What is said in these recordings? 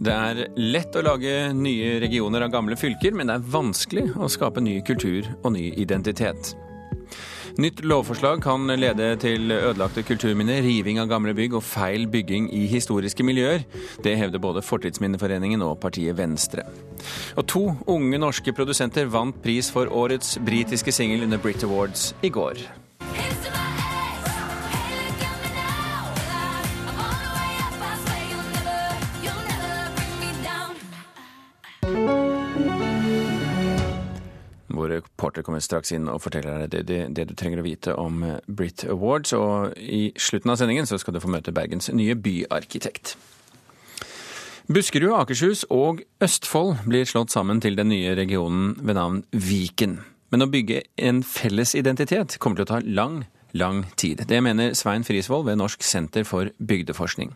Det er lett å lage nye regioner av gamle fylker, men det er vanskelig å skape ny kultur og ny identitet. Nytt lovforslag kan lede til ødelagte kulturminner, riving av gamle bygg og feil bygging i historiske miljøer. Det hevder både Fortidsminneforeningen og partiet Venstre. Og to unge norske produsenter vant pris for årets britiske singel under Brit Awards i går. Vår reporter kommer straks inn og forteller deg det, det, det, du trenger å vite om Brit Awards. Og i slutten av sendingen så skal du få møte Bergens nye byarkitekt. Buskerud, Akershus og Østfold blir slått sammen til den nye regionen ved navn Viken. Men å bygge en felles identitet kommer til å ta lang lang tid. Det mener Svein Frisvold ved Norsk senter for bygdeforskning.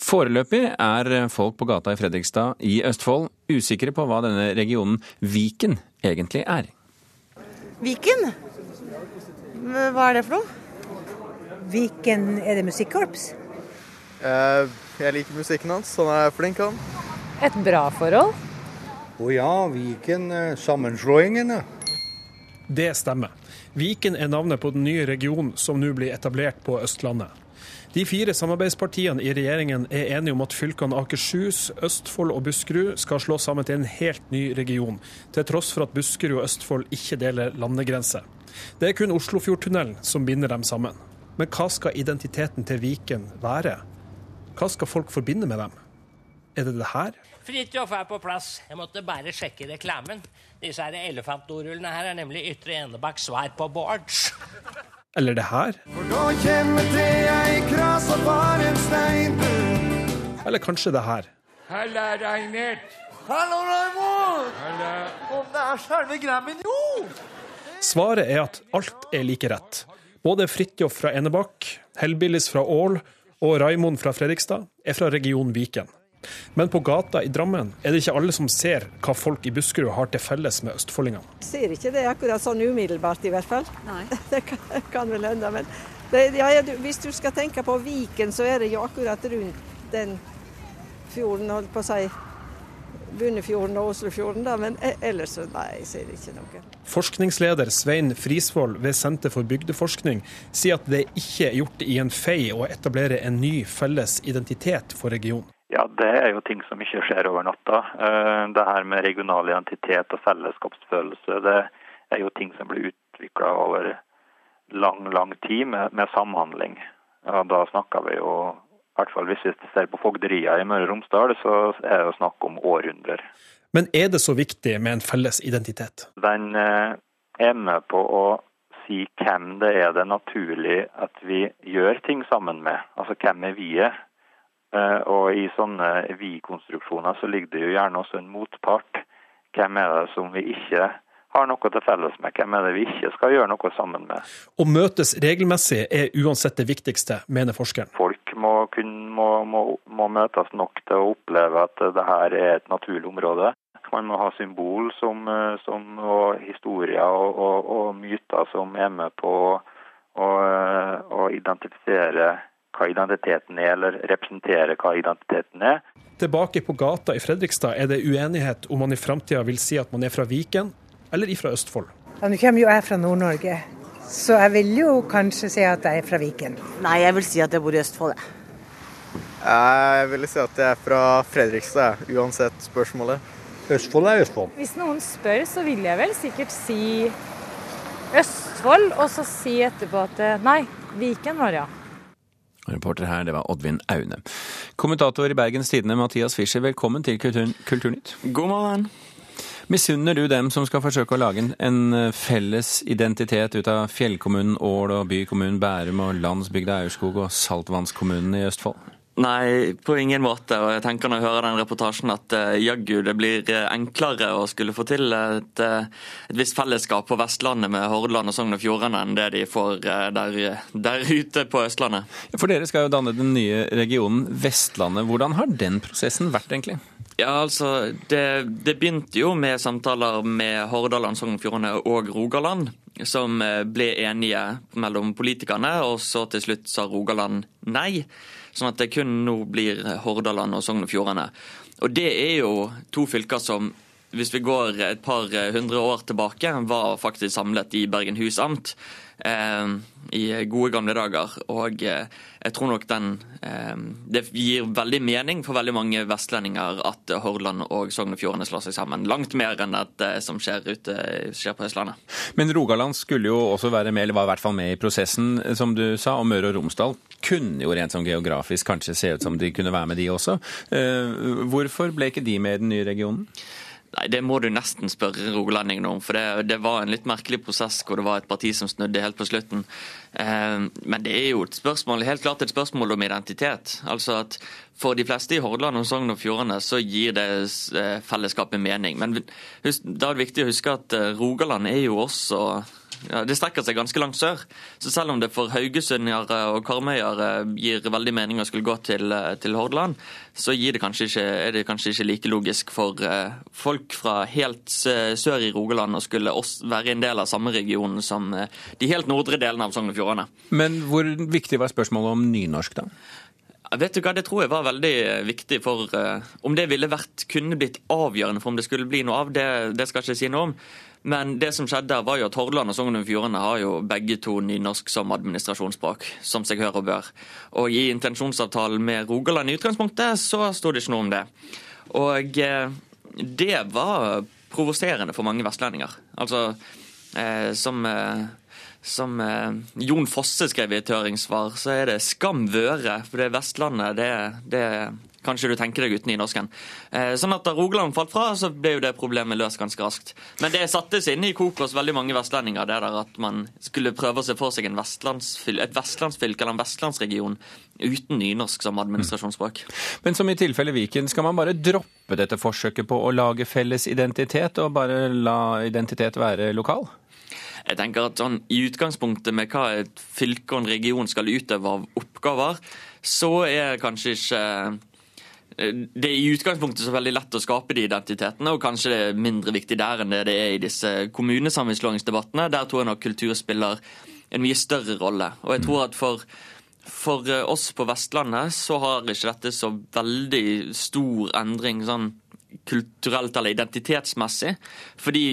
Foreløpig er folk på gata i Fredrikstad i Østfold usikre på hva denne regionen Viken egentlig er. Viken? Hva er det for noe? Viken, er det musikkorps? Eh, jeg liker musikken hans, han er flink han. Et bra forhold? Å ja, Viken. Eh, sammenslåingene. Det stemmer. Viken er navnet på den nye regionen som nå blir etablert på Østlandet. De fire samarbeidspartiene i regjeringen er enige om at fylkene Akershus, Østfold og Buskerud skal slå sammen til en helt ny region, til tross for at Buskerud og Østfold ikke deler landegrense. Det er kun Oslofjordtunnelen som binder dem sammen. Men hva skal identiteten til Viken være? Hva skal folk forbinde med dem? Er det det her? Fridtjof er på plass. Jeg måtte bare sjekke reklamen. Disse her elefantdorullene her er nemlig Ytre Enebakk svar på boards. Eller det her? For da kommer til ei krasa bare en stein Eller kanskje det her? Halla, Reinert. Hallo, Raymond! Om det er selve Grammen, jo! Svaret er at alt er like rett. Både Fridtjof fra Enebakk, Hellbillies fra Ål og Raimond fra Fredrikstad er fra region Viken. Men på gata i Drammen er det ikke alle som ser hva folk i Buskerud har til felles med østfoldingene. Ser ikke det akkurat sånn umiddelbart, i hvert fall. Nei. Det kan, kan vel hende. Men det, ja, ja, hvis du skal tenke på Viken, så er det jo akkurat rundt den fjorden, holdt på å si. Bunnefjorden og Oslofjorden, da, men e- ellers så nei, jeg sier ikke noe. Forskningsleder Svein Frisvold ved Senter for bygdeforskning sier at det ikke er gjort i en fei å etablere en ny felles identitet for regionen. Ja, Det er jo ting som ikke skjer over natta. Eh, det her med regional identitet og fellesskapsfølelse det er jo ting som blir utvikla over lang, lang tid med, med samhandling. Ja, da snakker vi jo i hvert fall hvis vi ser på fogderier i Møre og Romsdal, så er det jo snakk om århundrer. Men er det så viktig med en felles identitet? Den eh, er med på å si hvem det er det naturlig at vi gjør ting sammen med. Altså hvem er vi er. Og i sånne vi-konstruksjoner så ligger det jo gjerne også en motpart. Hvem er det som vi ikke har noe til felles med? Hvem er det vi ikke skal gjøre noe sammen med? Å møtes regelmessig er uansett det viktigste, mener forskeren. Folk må, kun, må, må, må møtes nok til å oppleve at det her er et naturlig område. Man må ha symbol som, som, og historier og, og, og, myter som er med på å identifisere hva identiteten er, eller representere hva identiteten er. Tilbake på gata i Fredrikstad er det uenighet om man i framtida vil si at man er fra Viken eller ifra Østfold. Ja, Nå kommer jo jeg fra Nord-Norge, så jeg vil jo kanskje si at jeg er fra Viken. Nei, jeg vil si at jeg bor i Østfold, jeg. Jeg vil si at jeg er fra Fredrikstad, uansett spørsmålet. Østfold er Østfold. Hvis noen spør, så vil jeg vel sikkert si Østfold, og så si etterpå at nei, Viken var det, ja. Reporter her, det var Oddvin Aune. Kommentator i Bergens Tidende, Mathias Fischer, velkommen til Kultur Kulturnytt. God morgen. Misunner du dem som skal forsøke å lage en felles identitet ut av fjellkommunen Ål og bykommunen Bærum og landsbygda Aurskog og saltvannskommunen i Østfold? Nei, på ingen måte. Og jeg tenker når jeg hører den reportasjen at uh, jaggu det blir enklere å skulle få til et, et visst fellesskap på Vestlandet med Hordaland og Sogn og Fjordane enn det de får der, der, ute på Østlandet. For dere skal jo danne den nye regionen Vestlandet. Hvordan har den prosessen vært, egentlig? Ja, altså, det, det begynte jo med samtaler med Hordaland, Sogn og Fjordane og Rogaland, som ble enige mellom politikerne, og så til slutt sa Rogaland nei. Sånn at det kun nå blir Hordaland og Sogn og Fjordane. Og det er jo to fylker som hvis vi går et par hundre år tilbake, var faktisk samlet i Bergenhus amt eh, i gode gamle dager. Og eh, jeg tror nok den eh, Det gir veldig mening for veldig mange vestlendinger at Hordaland og Sogn og Fjordane slår seg sammen. Langt mer enn det som skjer, ute, skjer på Østlandet. Men Rogaland skulle jo også være med, eller var i hvert fall med i prosessen, som du sa. Og Møre og Romsdal kunne jo rent sånn geografisk kanskje se ut som de kunne være med, de også. Eh, hvorfor ble ikke de med i den nye regionen? Nei, Det må du nesten spørre rogalendingene om. For det, det, var en litt merkelig prosess hvor det var et parti som snudde helt på slutten. Eh, men det er jo et spørsmål, helt klart et spørsmål om identitet. Altså at For de fleste i Hordaland og Sogn og Fjordane så gir det eh, fellesskapet mening. Men da er det viktig å huske at eh, Rogaland er jo også ja, det strekker seg ganske langt sør. Så selv om det for haugesundere og karmøyere gir veldig mening å skulle gå til, eh, til Hordaland, så det ikke, er det kanskje ikke like logisk for uh, folk fra helt sør i Rogaland å skulle være en del av samme region som uh, de helt nordre delene av Sogn og Fjordane. Men hvor viktig var spørsmålet om nynorsk, da? Vet du hva, Det tror jeg var veldig viktig for uh, Om det ville vært, kunne blitt avgjørende for om det skulle bli noe av, det, det skal jeg ikke si noe om. Men det som skjedde der var jo at Hordaland og Sogn og Fjordane har jo begge to nynorsk som administrasjonsspråk, som seg hør og bør. Og i intensjonsavtalen med Rogaland i utgangspunktet så sto det ikke noe om det. Og eh, det var provoserende for mange vestlendinger. Altså, eh, som eh, som eh, Jon Fosse skrev i et høringssvar, så er det skam vøre. For det Vestlandet, det, det Kanskje du tenker deg uten nynorsken. Eh, sånn at Da Rogaland falt fra, så ble jo det problemet løst ganske raskt. Men det sattes inn i kok hos veldig mange vestlendinger, det der at man skulle prøve å se for seg vestlandsfyl et vestlandsfylke eller en vestlandsregion uten nynorsk som administrasjonsspråk. Men som i tilfelle Viken, skal man bare droppe dette forsøket på å lage felles identitet, og bare la identitet være lokal? Jeg tenker at sånn, I utgangspunktet med hva et fylke og en region skal utøve av oppgaver, så er kanskje ikke det er i utgangspunktet så veldig lett å skape de identitetene, og kanskje det er mindre viktig der enn det det er i disse kommunesammenslåingsdebattene. Der tror jeg nok kultur spiller en mye større rolle. Og jeg tror at for, for oss på Vestlandet så har ikke dette så veldig stor endring sånn kulturelt eller identitetsmessig. Fordi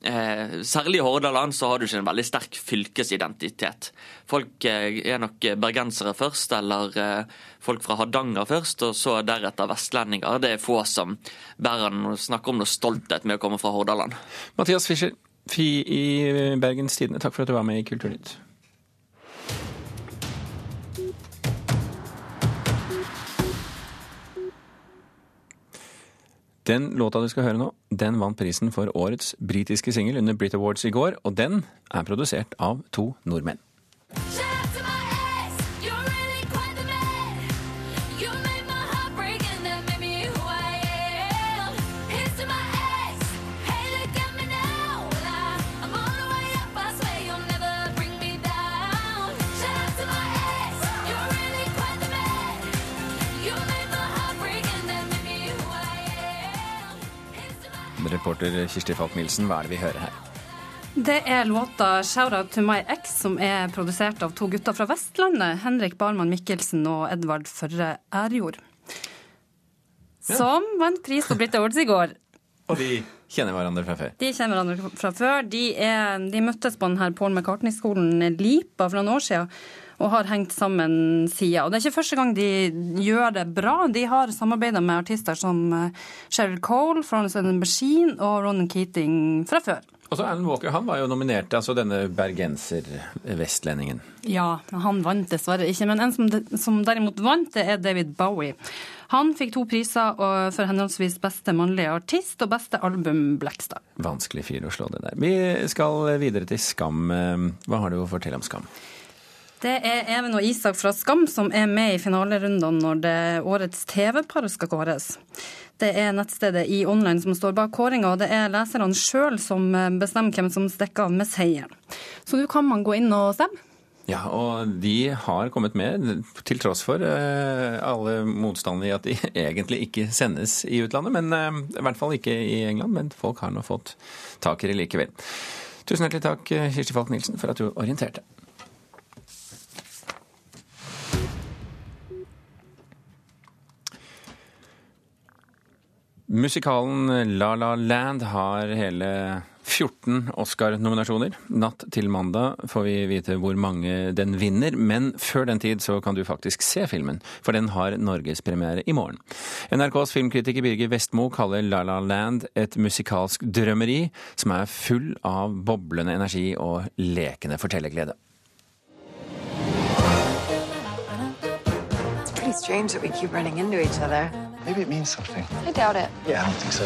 Eh, særlig i Hordaland så har du ikke en veldig sterk fylkesidentitet. Folk eh, er nok bergensere først, eller eh, folk fra Hardanger først, og så deretter vestlendinger. Det er få som bærer snakker om noe stolthet med å komme fra Hordaland. Mathias Fischer Fi i Bergens Tidende, takk for at du var med i Kulturnytt. Den låta du skal høre nå, den vant prisen for årets britiske singel under Brit Awards i går, og den er produsert av to nordmenn. Reporter Kirsti Falk Nilsen, hva er det vi hører her? Det er låta 'Shout Out To My Ex' som er produsert av to gutter fra Vestlandet. Henrik Barman Mikkelsen og Edvard Førre Ærjord. Som vant pris på Brit Awards i går. Og de kjenner hverandre fra før? De kjenner hverandre fra før. De, er, de møttes på denne Paul McCartney-skolen Lipa for noen år siden og har hengt sammen sida. Og det er ikke første gang de gjør det bra. De har samarbeida med artister som Sheryl eh, Cole, Florence and Machine og Ronan Keating fra før. Og så Alan Walker han var jo nominert, altså denne bergenser-vestlendingen. Ja, han vant dessverre ikke. Men en som, som, derimot vant, det er David Bowie. Han fikk to priser for henholdsvis beste mannlige artist og beste album Blackstar. Vanskelig fyr å slå det der. Vi skal videre til Skam. Hva har du å fortelle om Skam? Det er Even og Isak fra Skam som er med i finalerundene når det årets TV-par skal kåres. Det er nettstedet i online som står bak kåringa, og det er leserne sjøl som bestemmer hvem som stikker av med seieren. Så nå kan man gå inn og stemme. Ja, og de har kommet med, til tross for uh, alle motstandere i at de egentlig ikke sendes i utlandet. Men uh, I hvert fall ikke i England, men folk har nå fått tak i det likevel. Tusen hjertelig takk, Kirsti Falk Nilsen, for at du orienterte. Musikalen La La Land har hele 14 Oscar-nominasjoner. Natt til mandag får vi vite hvor mange den vinner, men før den tid så kan du faktisk se filmen, for den har norgespremiere i morgen. NRKs filmkritiker Birger Vestmo kaller La La Land et musikalsk drømmeri som er full av boblende energi og lekende fortellerglede. Pretty strange that we keep running into each other. Maybe it means something. I doubt it. Yeah, I don't think so.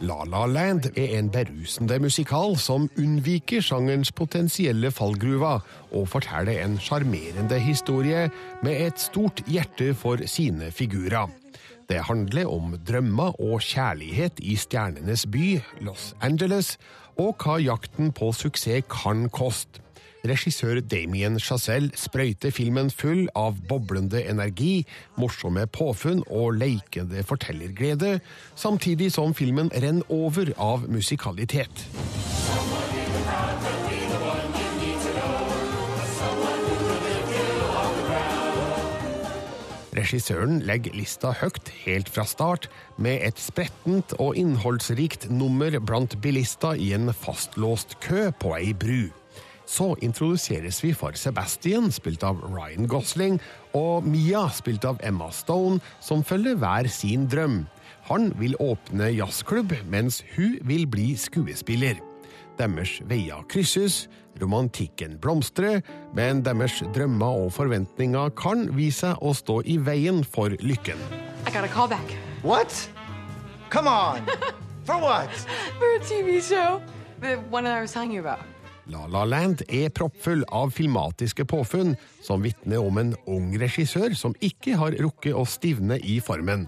La La Land er en berusende musikal som unnviker sjangerens potensielle fallgruva, og forteller en sjarmerende historie med et stort hjerte for sine figurer. Det handler om drømmer og kjærlighet i stjernenes by, Los Angeles, og hva jakten på suksess kan koste. Regissør Damien Chazelle sprøyter filmen full av boblende energi, morsomme påfunn og leikende fortellerglede, samtidig som filmen renner over av musikalitet. Regissøren legger lista høyt helt fra start, med et sprettent og innholdsrikt nummer blant bilister i en fastlåst kø på ei bru. Så introduseres vi for Sebastian, spilt av Ryan Gosling, og Mia, spilt av Emma Stone, som følger hver sin drøm. Han vil åpne jazzklubb, mens hun vil bli skuespiller. Deres veier krysses, romantikken blomstrer, men deres drømmer og forventninger kan vise seg å stå i veien for lykken. I got a call back What? Come on! For what? for a TV show. The one that I was telling you about. La La Land er proppfull av filmatiske påfunn som vitner om en ung regissør som ikke har rukket å stivne i formen.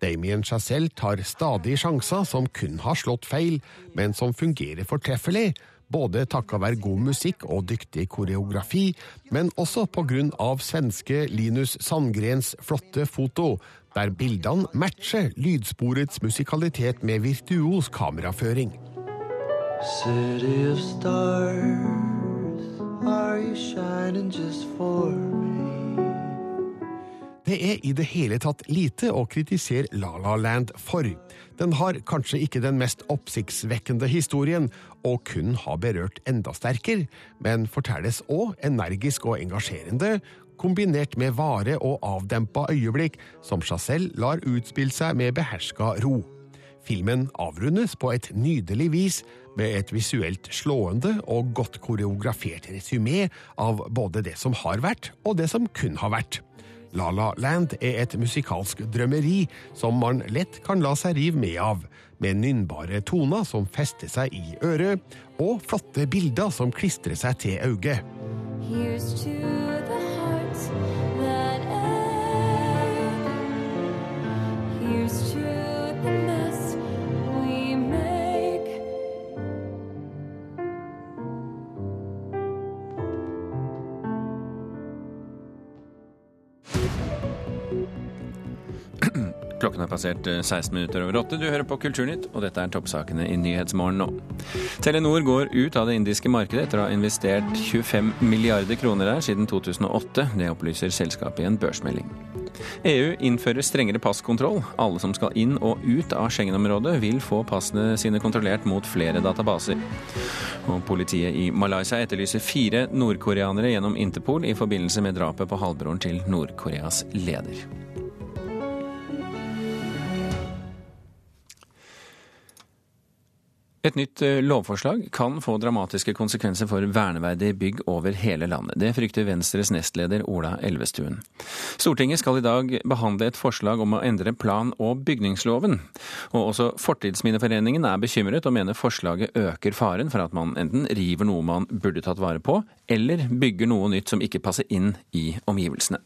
Damien Chazelle tar stadig sjanser som kun har slått feil, men som fungerer fortreffelig, både takket være god musikk og dyktig koreografi, men også av svenske Linus Sandgrens flotte foto, der bildene matcher lydsporets musikalitet med virtuos kameraføring. City of stars, are you shining just for me? Det er i det hele tatt lite å kritisere La La Land for. Den har kanskje ikke den mest oppsiktsvekkende historien, og kun har berørt enda sterkere, men fortelles òg energisk og engasjerende, kombinert med vare og avdempa øyeblikk som Chazelle lar utspille seg med beherska ro. Filmen avrundes på et nydelig vis med et visuelt slående og godt koreografert resymé av både det som har vært, og det som kun har vært. La La Land er et musikalsk drømmeri som man lett kan la seg rive med av, med nynnbare toner som fester seg i øret, og flotte bilder som klistrer seg til øyet. Klokken har passert eh, 16 minutter over åtte. Du hører på Kulturnytt, og dette er toppsakene i Nyhetsmorgen nå. Telenor går ut av det indiske markedet etter å ha investert 25 milliarder kroner der siden 2008. Det opplyser selskapet i en børsmelding. EU innfører strengere passkontroll. Alle som skal inn og ut av Schengen-området vil få passene sine kontrollert mot flere databaser. Og politiet i Malaysia etterlyser fire nordkoreanere gjennom Interpol i forbindelse med drapet på halvbroren til Nord-Koreas leder. Et nytt eh, lovforslag kan få dramatiske konsekvenser for verneverdige bygg over hele landet. Det frykter Venstres nestleder Ola Elvestuen. Stortinget skal i dag behandle et forslag om å endre plan- og bygningsloven. Og også Fortidsminneforeningen er bekymret og mener forslaget øker faren for at man enten river noe man burde tatt vare på, eller bygger noe nytt som ikke passer inn i omgivelsene.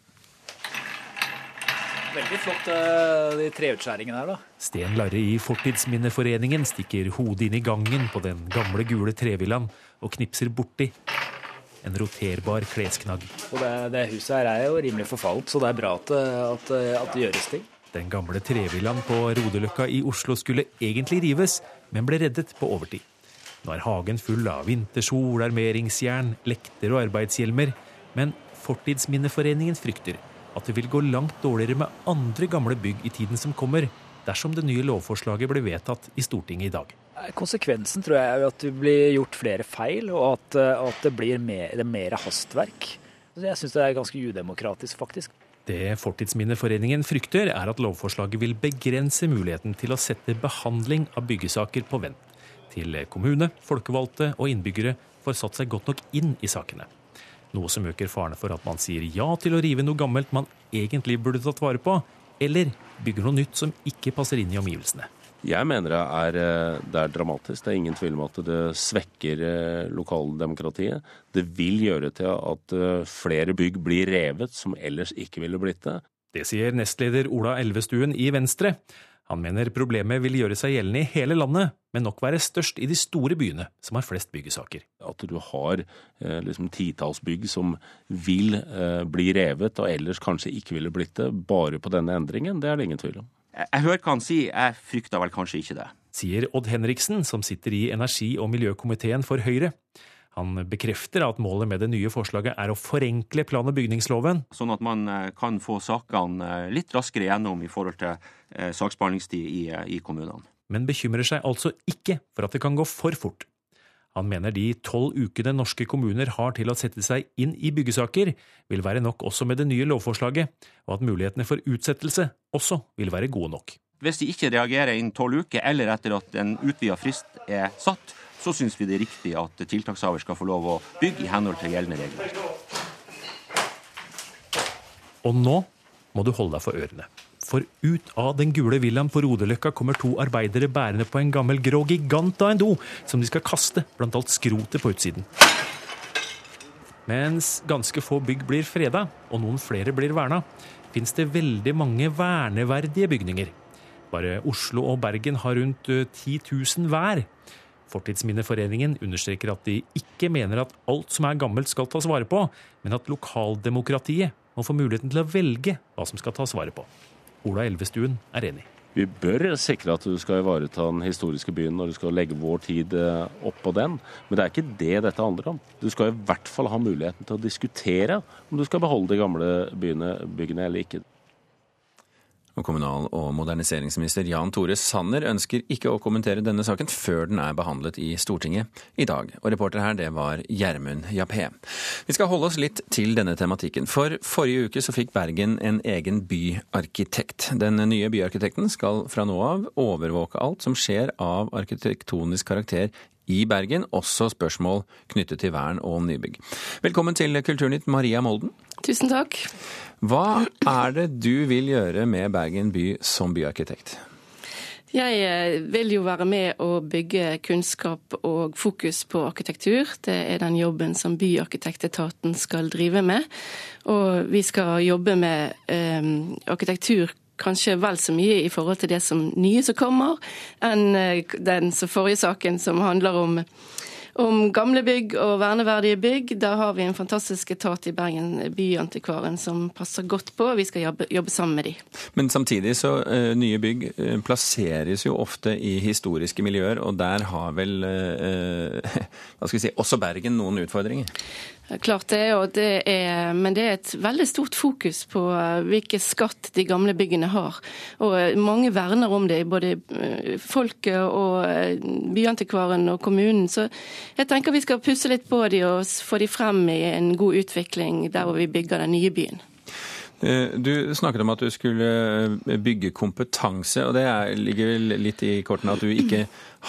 Veldig flott, eh, de treutskjæringene her, da. Sten Larre i Fortidsminneforeningen stikker hodet inn i gangen på den gamle, gule trevillaen og knipser borti en roterbar klesknagg. Og det, det huset her er jo rimelig forfalt, så det er bra at, at, at det gjøres ting. Den gamle trevillaen på Rodeløkka i Oslo skulle egentlig rives, men ble reddet på overtid. Nå er hagen full av vintersol, armeringsjern, lekter og arbeidshjelmer, men Fortidsminneforeningen frykter at det vil gå langt dårligere med andre gamle bygg i tiden som kommer, dersom det nye lovforslaget blir vedtatt i Stortinget i dag. Konsekvensen tror jeg er at det blir gjort flere feil, og at, at det blir mer, det mer hastverk. Jeg syns det er ganske udemokratisk, faktisk. Det Fortidsminneforeningen frykter, er at lovforslaget vil begrense muligheten til å sette behandling av byggesaker på vent, til kommune, folkevalgte og innbyggere får satt seg godt nok inn i sakene. Noe som øker farene for at man sier ja til å rive noe gammelt man egentlig burde tatt vare på, eller bygger noe nytt som ikke passer inn i omgivelsene. Jeg mener det er, eh, det er, dramatisk. Det er ingen tvil om at det svekker eh, lokaldemokratiet. Det vil gjøre til at eh, flere bygg blir revet som ellers ikke ville blitt det. Det sier nestleder Ola Elvestuen i Venstre. Han mener problemet vil gjøre seg gjeldende i hele landet, men nok være størst i de store byene, som har flest byggesaker. At du har eh, liksom titalls bygg som vil eh, bli revet, og ellers kanskje ikke ville blitt det, bare på denne endringen, det er det ingen tvil om. Jeg hører hva han sier, jeg frykter vel kanskje ikke det. Sier Odd Henriksen, som sitter i energi- og miljøkomiteen for Høyre. Han bekrefter at målet med det nye forslaget er å forenkle plan- og bygningsloven. Sånn at man eh, kan få sakene eh, litt raskere gjennom i forhold til eh, saksbehandlingstid i, i kommunene. Men bekymrer seg altså ikke for at det kan gå for fort. Han mener de tolv ukene norske kommuner har til å sette seg inn i byggesaker, vil være nok også med det nye lovforslaget, og at mulighetene for utsettelse også vil være gode nok. Hvis de ikke reagerer innen tolv uker, eller etter at en utvida frist er satt, så syns vi det er riktig at tiltakshaver skal få lov å bygge i henhold til gjeldende regler. Og nå må du holde deg for ørene. For ut av den gule villaen på Rodeløkka kommer to arbeidere bærende på en gammel grå gigant av en do, som de skal kaste blant alt skrotet på utsiden. Mens ganske få bygg blir freda, og noen flere blir verna, fins det veldig mange verneverdige bygninger. Bare Oslo og Bergen har rundt 10 000 hver. Fortidsminneforeningen understreker at de ikke mener at alt som er gammelt skal tas vare på, men at lokaldemokratiet må få muligheten til å velge hva som skal tas vare på. Ola Elvestuen er enig. Vi bør sikre at du skal ivareta den historiske byen når du skal legge vår tid oppå opp på den. Men det er ikke det dette handler om. Du skal i hvert fall ha muligheten til å diskutere om du skal beholde de gamle byene, byggene eller ikke. Og Kommunal- og moderniseringsminister Jan Tore Sanner ønsker ikke å kommentere denne saken før den er behandlet i Stortinget i dag. Og reporter her, det var Gjermund Jappé. Vi skal holde oss litt til denne tematikken. For forrige uke så fikk Bergen en egen byarkitekt. Den nye byarkitekten skal fra nå av overvåke alt som skjer av arkitektonisk karakter i Bergen, også spørsmål knyttet til vern og nybygg. Velkommen til Kulturnytt, Maria Molden. Tusen takk. Hva er det du vil gjøre med Bergen by som byarkitekt? Jeg eh, vil jo være med å bygge kunnskap og fokus på arkitektur. Det er den jobben som byarkitektetaten skal drive med. Og vi skal jobbe med eh, arkitektur kanskje vel så mye i forhold til det som nye som kommer, enn eh, den forrige saken som handler om, om gamle bygg og verneverdige bygg. Da har vi en fantastisk etat i Bergen, Byantikvaren, som passer godt på. Vi skal jobbe, jobbe sammen med de. Men samtidig så uh, nye bygg uh, plasseres jo ofte i historiske miljøer, og der har vel uh, hva skal vi si, også Bergen noen utfordringer? Klart det, og det er, men det er et veldig stort fokus på hvilken skatt de gamle byggene har. Og mange verner om det, både folket og Byantikvaren og kommunen. Så jeg tenker vi skal pusse litt på de og få de frem i en god utvikling der hvor vi bygger den nye byen. Du snakket om at du skulle bygge kompetanse, og det ligger vel litt i kortene at du ikke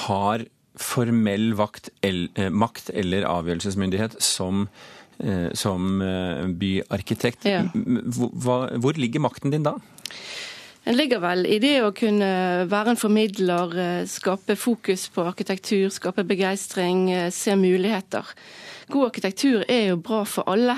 har formell vakt, el, makt eller avgjørelsesmyndighet som, som byarkitekt. Ja. Hvor, hvor ligger makten din da? Den ligger vel i det å kunne være en formidler, skape fokus på arkitektur, skape begeistring, se muligheter. God arkitektur er jo bra for alle,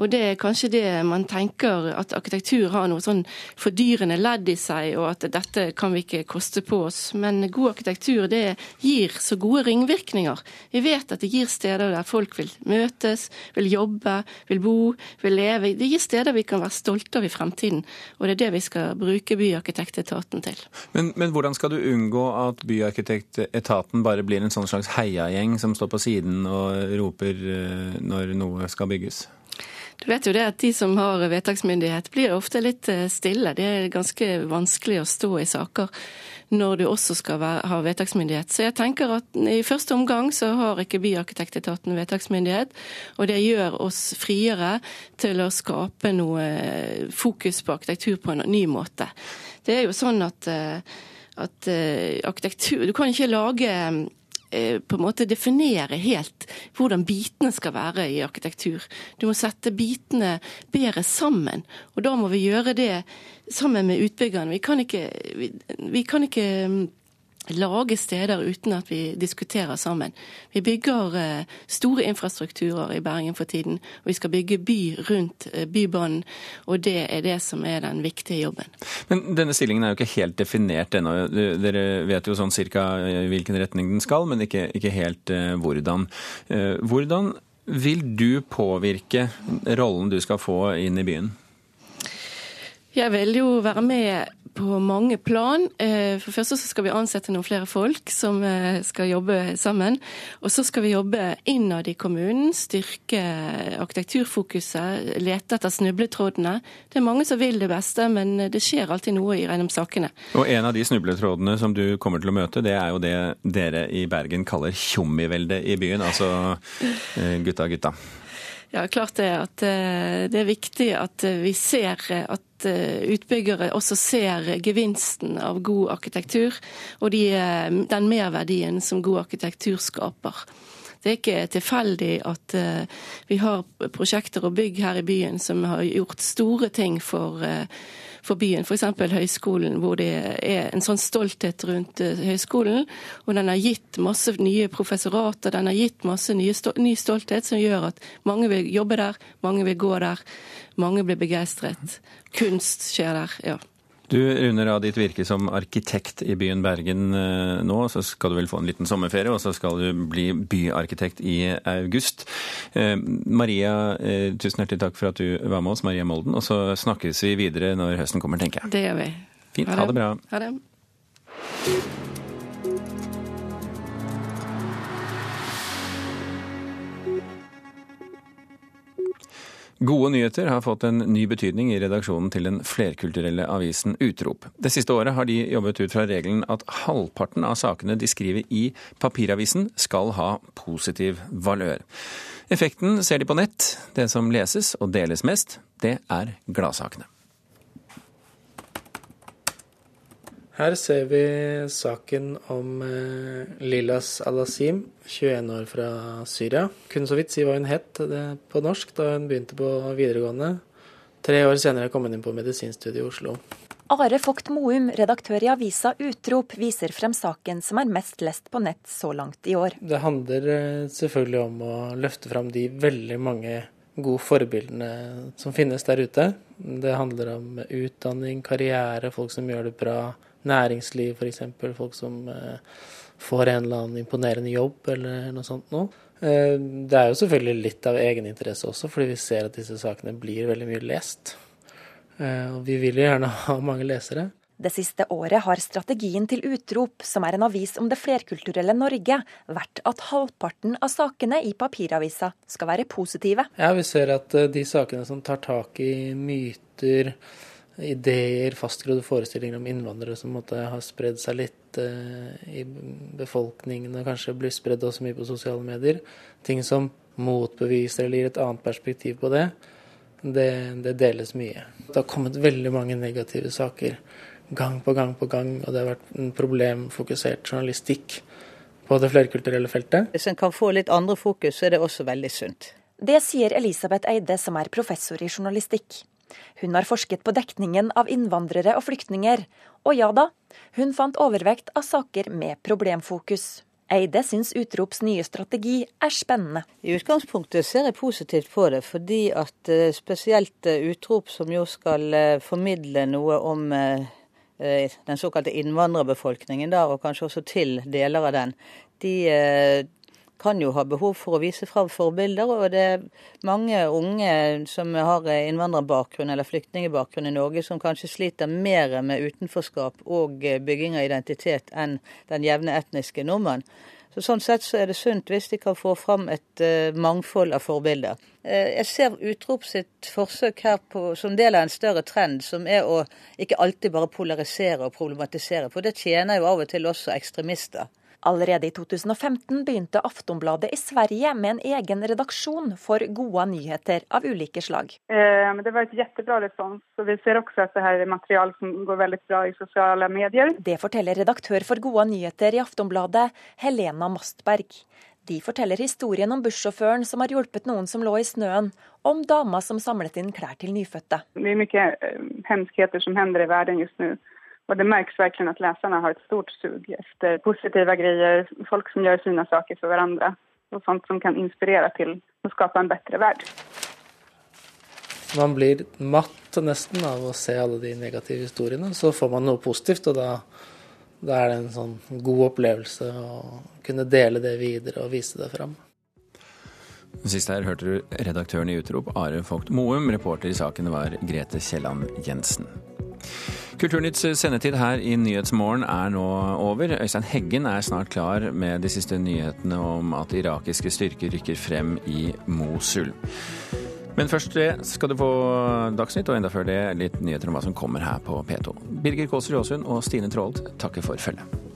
og det er kanskje det man tenker at arkitektur har noe sånn fordyrende ledd i seg, og at dette kan vi ikke koste på oss. Men god arkitektur det gir så gode ringvirkninger. Vi vet at det gir steder der folk vil møtes, vil jobbe, vil bo, vil leve. Det gir steder vi kan være stolte av i fremtiden, og det er det vi skal bruke byarkitektetaten til. Men, men hvordan skal du unngå at byarkitektetaten bare blir en sånn slags heiagjeng som står på siden og roper når noe skal bygges? Du vet jo det at De som har vedtaksmyndighet, blir ofte litt eh, stille. Det er ganske vanskelig å stå i saker når du også skal ha vedtaksmyndighet. Så jeg tenker at i første omgang så har ikke byarkitektetaten vedtaksmyndighet, og det gjør oss friere til å skape noe fokus på arkitektur på en ny måte. Det er jo sånn at, eh, at eh, arkitektur Du kan ikke lage eh, på en måte definere helt hvordan bitene skal være i arkitektur. Du må sette bitene bedre sammen, og da må vi gjøre det sammen med utbyggerne. Vi kan ikke, vi, vi kan ikke mm, lage steder uten at vi diskuterer sammen. Vi bygger eh, store infrastrukturer i Bergen for tiden, og vi skal bygge by rundt eh, Bybanen. Og det er det som er den viktige jobben. Men denne stillingen er jo ikke helt definert ennå. Dere vet jo sånn cirka hvilken retning den skal, men ikke, ikke helt hvordan. Hvordan vil du påvirke rollen du skal få inn i byen? Jeg vil jo være med på mange plan. Eh, for først så skal vi ansette noen flere folk som eh, skal jobbe sammen. Og så skal vi jobbe innad i kommunen, styrke arkitekturfokuset, lete etter snubletrådene. Det er mange som vil det beste, men det skjer alltid noe i gjennom sakene. Og en av de snubletrådene som du kommer til å møte, det er jo det dere i Bergen kaller tjommiveldet i byen. Altså eh, gutta gutta. Ja, klart det. At det er viktig at vi ser at utbyggere også ser gevinsten av god arkitektur, og de, den merverdien som god arkitektur skaper. Det er ikke tilfeldig at vi har prosjekter og bygg her i byen som har gjort store ting for for byen, f.eks. høyskolen, hvor det er en sånn stolthet rundt høyskolen. Og den har gitt masse nye professorater, den har gitt masse ny stolthet som gjør at mange vil jobbe der, mange vil gå der, mange blir begeistret. Kunst skjer der, ja. Du runder av ditt virke som arkitekt i byen Bergen nå. Så skal du vel få en liten sommerferie, og så skal du bli byarkitekt i august. Maria, tusen hjertelig takk for at du var med oss, Maria Molden. Og så snakkes vi videre når høsten kommer, tenker jeg. Det gjør vi. Fint. Ha det bra. Ha det. Gode nyheter har fått en ny betydning i redaksjonen til den flerkulturelle avisen Utrop. Det siste året har de jobbet ut fra regelen at halvparten av sakene de skriver i papiravisen skal ha positiv valør. Effekten ser de på nett. Det som leses og deles mest, det er gladsakene. Her ser vi saken om eh, Lilas Alasim, 21 år fra Syria. Kunne så vidt si hva hun het på norsk da hun begynte på videregående. Tre år senere kom hun inn på medisinstudiet i Oslo. Are Vogt Moum, redaktør i avisa Utrop, viser frem saken som er mest lest på nett så langt i år. Det handler eh, selvfølgelig om å løfte frem de veldig mange gode forbildene som finnes der ute. Det handler om utdanning, karriere, folk som gjør det bra næringsliv f.eks. Folk som eh, får en eller annen imponerende jobb eller noe sånt noe. Eh, det er jo selvfølgelig litt av egeninteresse også, fordi vi ser at disse sakene blir veldig mye lest. Eh, og vi vil jo gjerne ha mange lesere. Det siste året har strategien til Utrop, som er en avis om det flerkulturelle Norge, vært at halvparten av sakene i papiravisa skal være positive. Ja, vi ser at de sakene som tar tak i myter, ideer, fastgrodde forestillinger om innvandrere som måtte ha spredd seg litt eh, i befolkningen og kanskje blir spredd også mye på sosiale medier. Ting som motbeviser eller gir et annet perspektiv på det. Det, det deles mye. Det har kommet veldig mange negative saker gang på gang på gang, og det har vært en problemfokusert journalistikk på det flerkulturelle feltet. Hvis en kan få litt andre fokus, så er det også veldig sunt. Det sier Elisabeth Eide, som er professor i journalistikk. Hun har forsket på dekningen av innvandrere og flyktninger, og ja da, hun fant overvekt av saker med problemfokus. Eide syns Utrops nye strategi er spennende. I utgangspunktet ser jeg positivt på det, fordi at spesielt Utrop, som jo skal formidle noe om den såkalte innvandrerbefolkningen, der, og kanskje også til deler av den, de kan jo ha behov for å vise fram forbilder. Og det er mange unge som har innvandrerbakgrunn eller flyktningbakgrunn i Norge, som kanskje sliter mer med utenforskap og bygging av identitet enn den jevne etniske nordmann. Så Sånn sett så er det sunt hvis de kan få fram et uh, mangfold av forbilder. Uh, jeg ser Utrop sitt forsøk her på, som del av en større trend, som er å ikke alltid bare polarisere og problematisere. For det tjener jo av og til også ekstremister. Allerede i 2015 begynte Aftonbladet i Sverige med en egen redaksjon for gode nyheter av ulike slag. Eh, det var et kjempebra respons, og vi ser også at det her er materiale som går veldig bra i sosiale medier. Det forteller redaktør for gode nyheter i Aftonbladet, Helena Mastberg. De forteller historien om bussjåføren som har hjulpet noen som lå i snøen, om dama som samlet inn klær til nyfødte. Det er mye eh, hemskheter som hender i verden just nå. Og det merkes virkelig at leserne har et stort sug etter positive greier, folk som gjør sine saker for hverandre, og sånt som kan inspirere til å skape en bedre verden. Man blir matt nesten av å se alle de negative historiene. Så får man noe positivt, og da, da er det en sånn god opplevelse å kunne dele det videre og vise det fram. Sist her hørte du redaktøren i Utrop, Are Vogt Moum. Reporter i saken var Grete Kielland Jensen. Kulturnytts sendetid her i Nyhetsmorgen er nå over. Øystein Heggen er snart klar med de siste nyhetene om at irakiske styrker rykker frem i Mosul. Men først det skal du få Dagsnytt, og enda før det litt nyheter om hva som kommer her på P2. Birger Kåser Jåsund og Stine Traalt takker for følget.